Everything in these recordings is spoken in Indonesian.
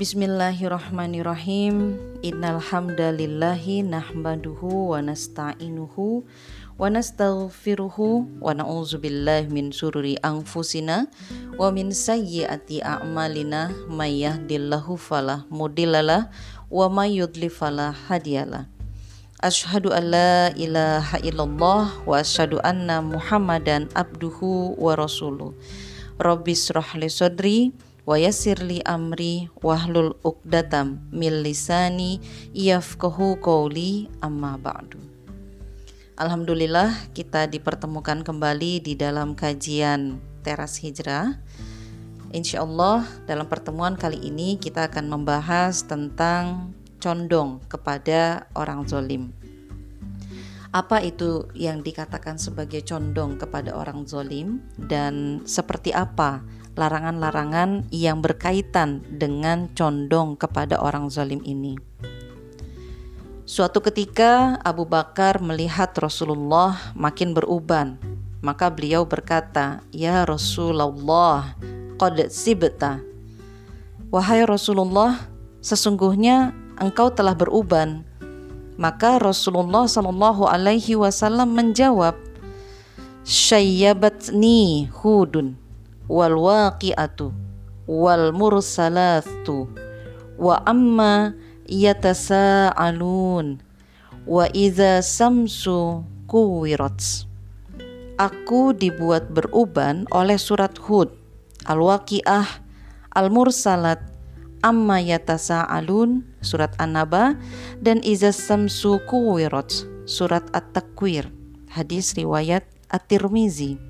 Bismillahirrahmanirrahim. Innal hamdalillahi nahmaduhu wa nasta'inuhu wa nastaghfiruhu wa na'udzubillahi min sururi anfusina wa min sayyiati a'malina may yahdillahu falah mudhillalah wa may yudlil falah hadiyalah. Ashhadu an la ilaha illallah wa asyhadu anna Muhammadan abduhu wa rasuluh. Rahli sadri wa amri wahlul uqdatam min lisani yafqahu qawli amma ba'du. Alhamdulillah kita dipertemukan kembali di dalam kajian Teras Hijrah. Insya Allah dalam pertemuan kali ini kita akan membahas tentang condong kepada orang zolim. Apa itu yang dikatakan sebagai condong kepada orang zolim dan seperti apa larangan-larangan yang berkaitan dengan condong kepada orang zalim ini. Suatu ketika Abu Bakar melihat Rasulullah makin beruban, maka beliau berkata, "Ya Rasulullah, qad sibta." Wahai Rasulullah, sesungguhnya engkau telah beruban. Maka Rasulullah Shallallahu alaihi wasallam menjawab, "Syayyabatni Hudun." Wal waqi'atu wal mursalatu wa amma yatasaalun wa idza samsu kuwirat Aku dibuat beruban oleh surat Hud, Al-Waqiah, Al-Mursalat, Amma yatasaalun, surat An-Naba, dan Iza samsu kuwirat, surat At-Takwir, hadis riwayat At-Tirmizi.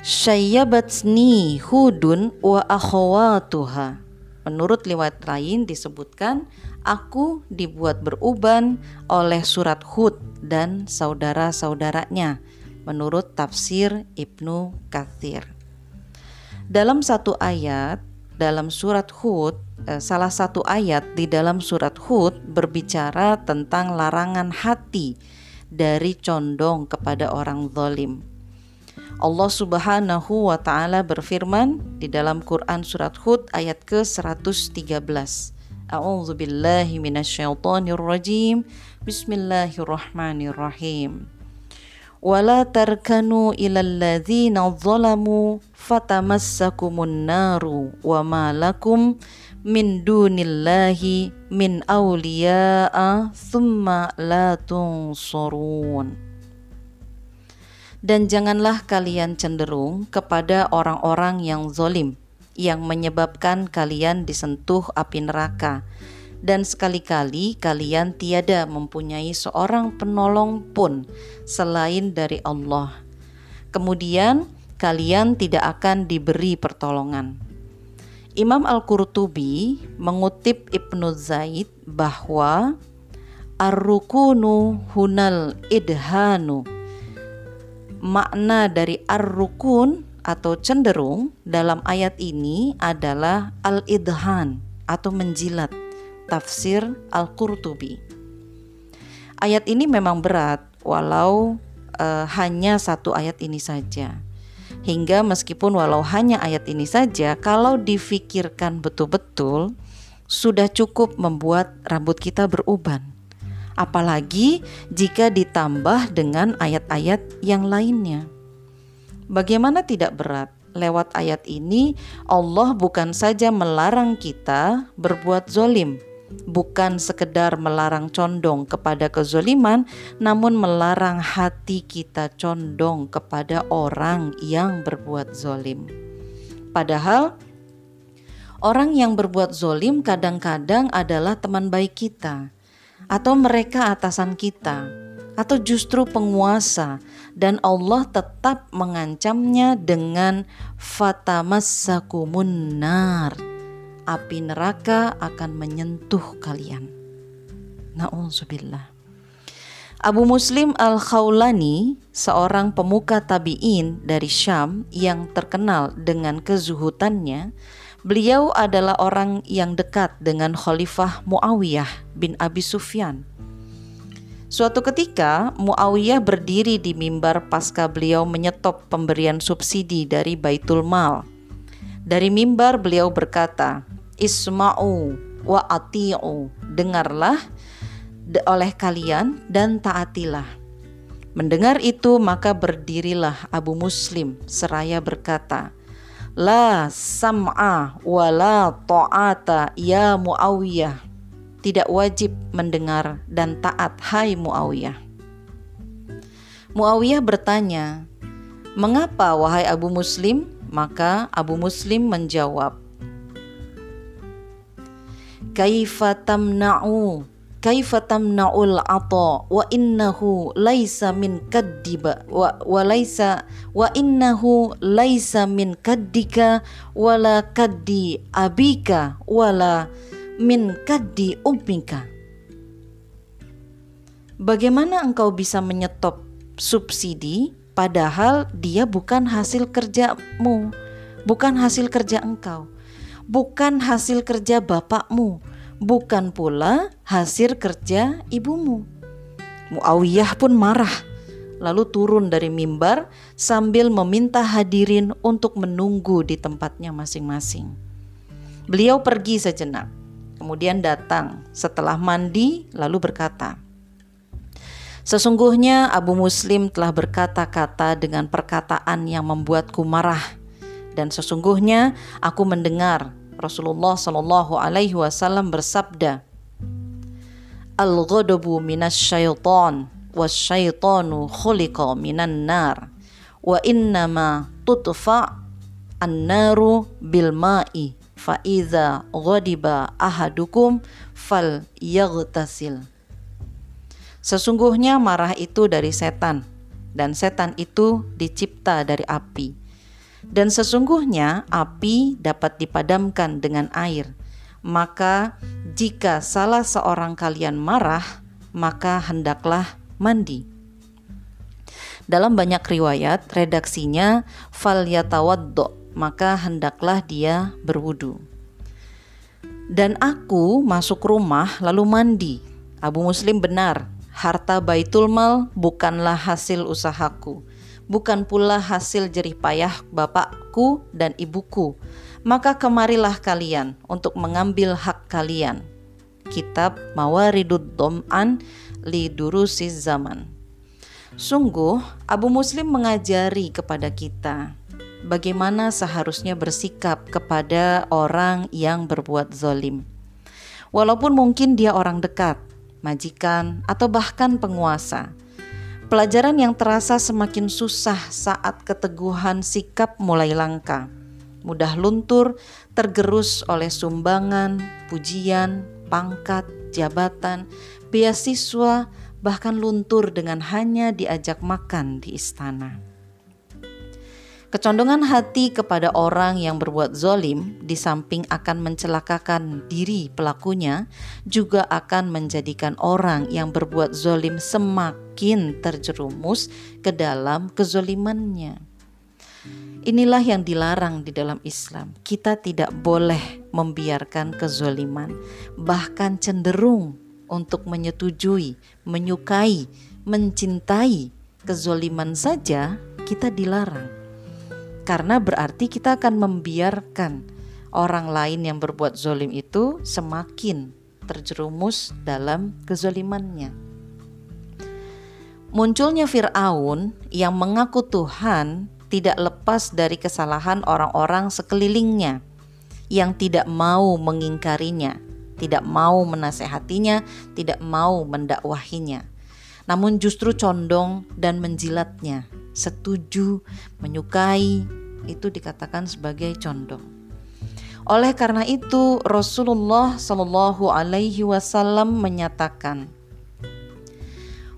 Syayyabatni hudun wa akhawatuha. Menurut riwayat lain disebutkan aku dibuat beruban oleh surat Hud dan saudara-saudaranya menurut tafsir Ibnu Kathir. Dalam satu ayat dalam surat Hud, eh, salah satu ayat di dalam surat Hud berbicara tentang larangan hati dari condong kepada orang zalim. Allah Subhanahu wa taala berfirman di dalam Quran surat Hud ayat ke-113. A'udzu billahi minasyaitonir rajim. Bismillahirrahmanirrahim. Wala tarkanu ilal ladzina zalamu fatamassakumun naru wa ma lakum min dunillahi min awliya'a thumma la tunsurun dan janganlah kalian cenderung kepada orang-orang yang zolim yang menyebabkan kalian disentuh api neraka dan sekali-kali kalian tiada mempunyai seorang penolong pun selain dari Allah. Kemudian kalian tidak akan diberi pertolongan. Imam Al-Qurtubi mengutip Ibnu Zaid bahwa ar-rukunu hunal idhanu makna dari ar-rukun atau cenderung dalam ayat ini adalah al-idhan atau menjilat tafsir Al-Qurtubi. Ayat ini memang berat walau uh, hanya satu ayat ini saja. Hingga meskipun walau hanya ayat ini saja kalau difikirkan betul-betul sudah cukup membuat rambut kita beruban apalagi jika ditambah dengan ayat-ayat yang lainnya. Bagaimana tidak berat? Lewat ayat ini, Allah bukan saja melarang kita berbuat zolim, bukan sekedar melarang condong kepada kezoliman, namun melarang hati kita condong kepada orang yang berbuat zolim. Padahal, orang yang berbuat zolim kadang-kadang adalah teman baik kita atau mereka atasan kita, atau justru penguasa, dan Allah tetap mengancamnya dengan fatamassakumun nar. Api neraka akan menyentuh kalian. Na'udzubillah. Abu Muslim Al-Khawlani, seorang pemuka tabi'in dari Syam yang terkenal dengan kezuhutannya, Beliau adalah orang yang dekat dengan Khalifah Muawiyah bin Abi Sufyan. Suatu ketika Muawiyah berdiri di mimbar pasca beliau menyetop pemberian subsidi dari Baitul Mal. Dari mimbar beliau berkata, Isma'u wa ati'u, dengarlah oleh kalian dan taatilah. Mendengar itu maka berdirilah Abu Muslim seraya berkata, La sam'a wa la ta'ata ya Muawiyah. Tidak wajib mendengar dan taat hai Muawiyah. Muawiyah bertanya, Mengapa wahai Abu Muslim? Maka Abu Muslim menjawab, Kaifa tamna'u kaifa tamna'ul ata wa innahu laisa min kaddiba wa, wa laisa wa innahu laisa min kaddika wala kaddi abika wala min kaddi ummika. Bagaimana engkau bisa menyetop subsidi padahal dia bukan hasil kerjamu, bukan hasil kerja engkau, bukan hasil kerja bapakmu, bukan pula hasil kerja ibumu. Muawiyah pun marah, lalu turun dari mimbar sambil meminta hadirin untuk menunggu di tempatnya masing-masing. Beliau pergi sejenak, kemudian datang setelah mandi, lalu berkata, Sesungguhnya Abu Muslim telah berkata-kata dengan perkataan yang membuatku marah dan sesungguhnya aku mendengar Rasulullah Shallallahu alaihi wasallam bersabda Al-ghadabu minasyaiton wasyaitonu khuliqa minan nar wa innama tutfa an-naru bil ma'i fa idza ghadiba ahadukum fal yaghtasil Sesungguhnya marah itu dari setan, dan setan itu dicipta dari api. Dan sesungguhnya api dapat dipadamkan dengan air. Maka, jika salah seorang kalian marah, maka hendaklah mandi. Dalam banyak riwayat, redaksinya fal yatawaddo, maka hendaklah dia berwudu. Dan aku masuk rumah lalu mandi. Abu Muslim benar, Harta Baitul Mal bukanlah hasil usahaku, bukan pula hasil jerih payah bapakku dan ibuku. Maka kemarilah kalian untuk mengambil hak kalian. Kitab Mawaridud Dom'an li Durusiz Zaman. Sungguh, Abu Muslim mengajari kepada kita bagaimana seharusnya bersikap kepada orang yang berbuat zolim. Walaupun mungkin dia orang dekat, majikan, atau bahkan penguasa. Pelajaran yang terasa semakin susah saat keteguhan sikap mulai langka, mudah luntur, tergerus oleh sumbangan, pujian, pangkat, jabatan, beasiswa, bahkan luntur dengan hanya diajak makan di istana. Kecondongan hati kepada orang yang berbuat zolim, di samping akan mencelakakan diri pelakunya, juga akan menjadikan orang yang berbuat zolim semakin terjerumus ke dalam kezolimannya. Inilah yang dilarang di dalam Islam. Kita tidak boleh membiarkan kezoliman, bahkan cenderung untuk menyetujui, menyukai, mencintai kezoliman saja kita dilarang karena berarti kita akan membiarkan orang lain yang berbuat zolim itu semakin terjerumus dalam kezolimannya. Munculnya Fir'aun yang mengaku Tuhan tidak lepas dari kesalahan orang-orang sekelilingnya yang tidak mau mengingkarinya, tidak mau menasehatinya, tidak mau mendakwahinya. Namun justru condong dan menjilatnya, setuju, menyukai, itu dikatakan sebagai condong. Oleh karena itu Rasulullah Shallallahu Alaihi Wasallam menyatakan,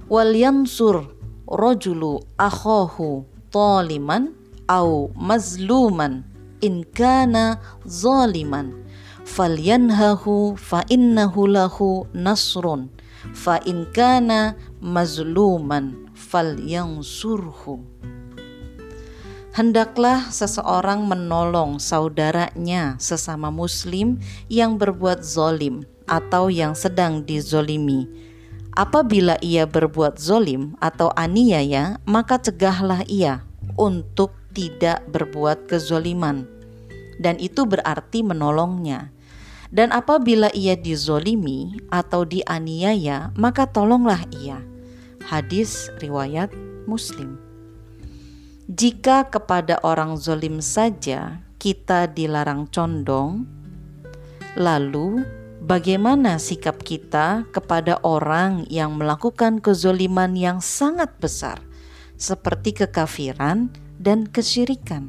wal yansur rojulu akhohu toliman au mazluman in kana zaliman. Falyanhahu fa innahu lahu nasrun. Fa in kana mazluman falyansurhu hendaklah seseorang menolong saudaranya sesama muslim yang berbuat zolim atau yang sedang dizolimi. Apabila ia berbuat zolim atau aniaya, maka cegahlah ia untuk tidak berbuat kezoliman. dan itu berarti menolongnya. Dan apabila ia dizolimi atau dianiaya, maka tolonglah ia. Hadis riwayat Muslim. Jika kepada orang zolim saja kita dilarang condong, lalu bagaimana sikap kita kepada orang yang melakukan kezoliman yang sangat besar, seperti kekafiran dan kesyirikan?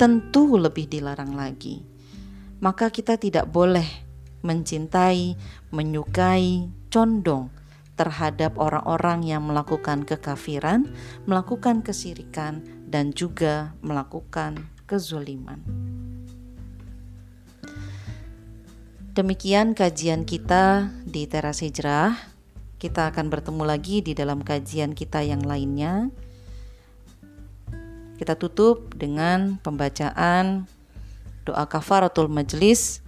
Tentu lebih dilarang lagi maka kita tidak boleh mencintai, menyukai, condong terhadap orang-orang yang melakukan kekafiran, melakukan kesirikan, dan juga melakukan kezuliman. Demikian kajian kita di Teras Hijrah. Kita akan bertemu lagi di dalam kajian kita yang lainnya. Kita tutup dengan pembacaan doa kafaratul majlis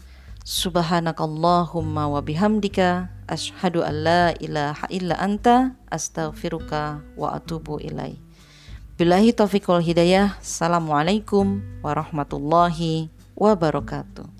subhanakallahumma wa bihamdika asyhadu an la ilaha illa anta astaghfiruka wa atubu ilai. Billahi taufiq wal hidayah. Assalamualaikum warahmatullahi wabarakatuh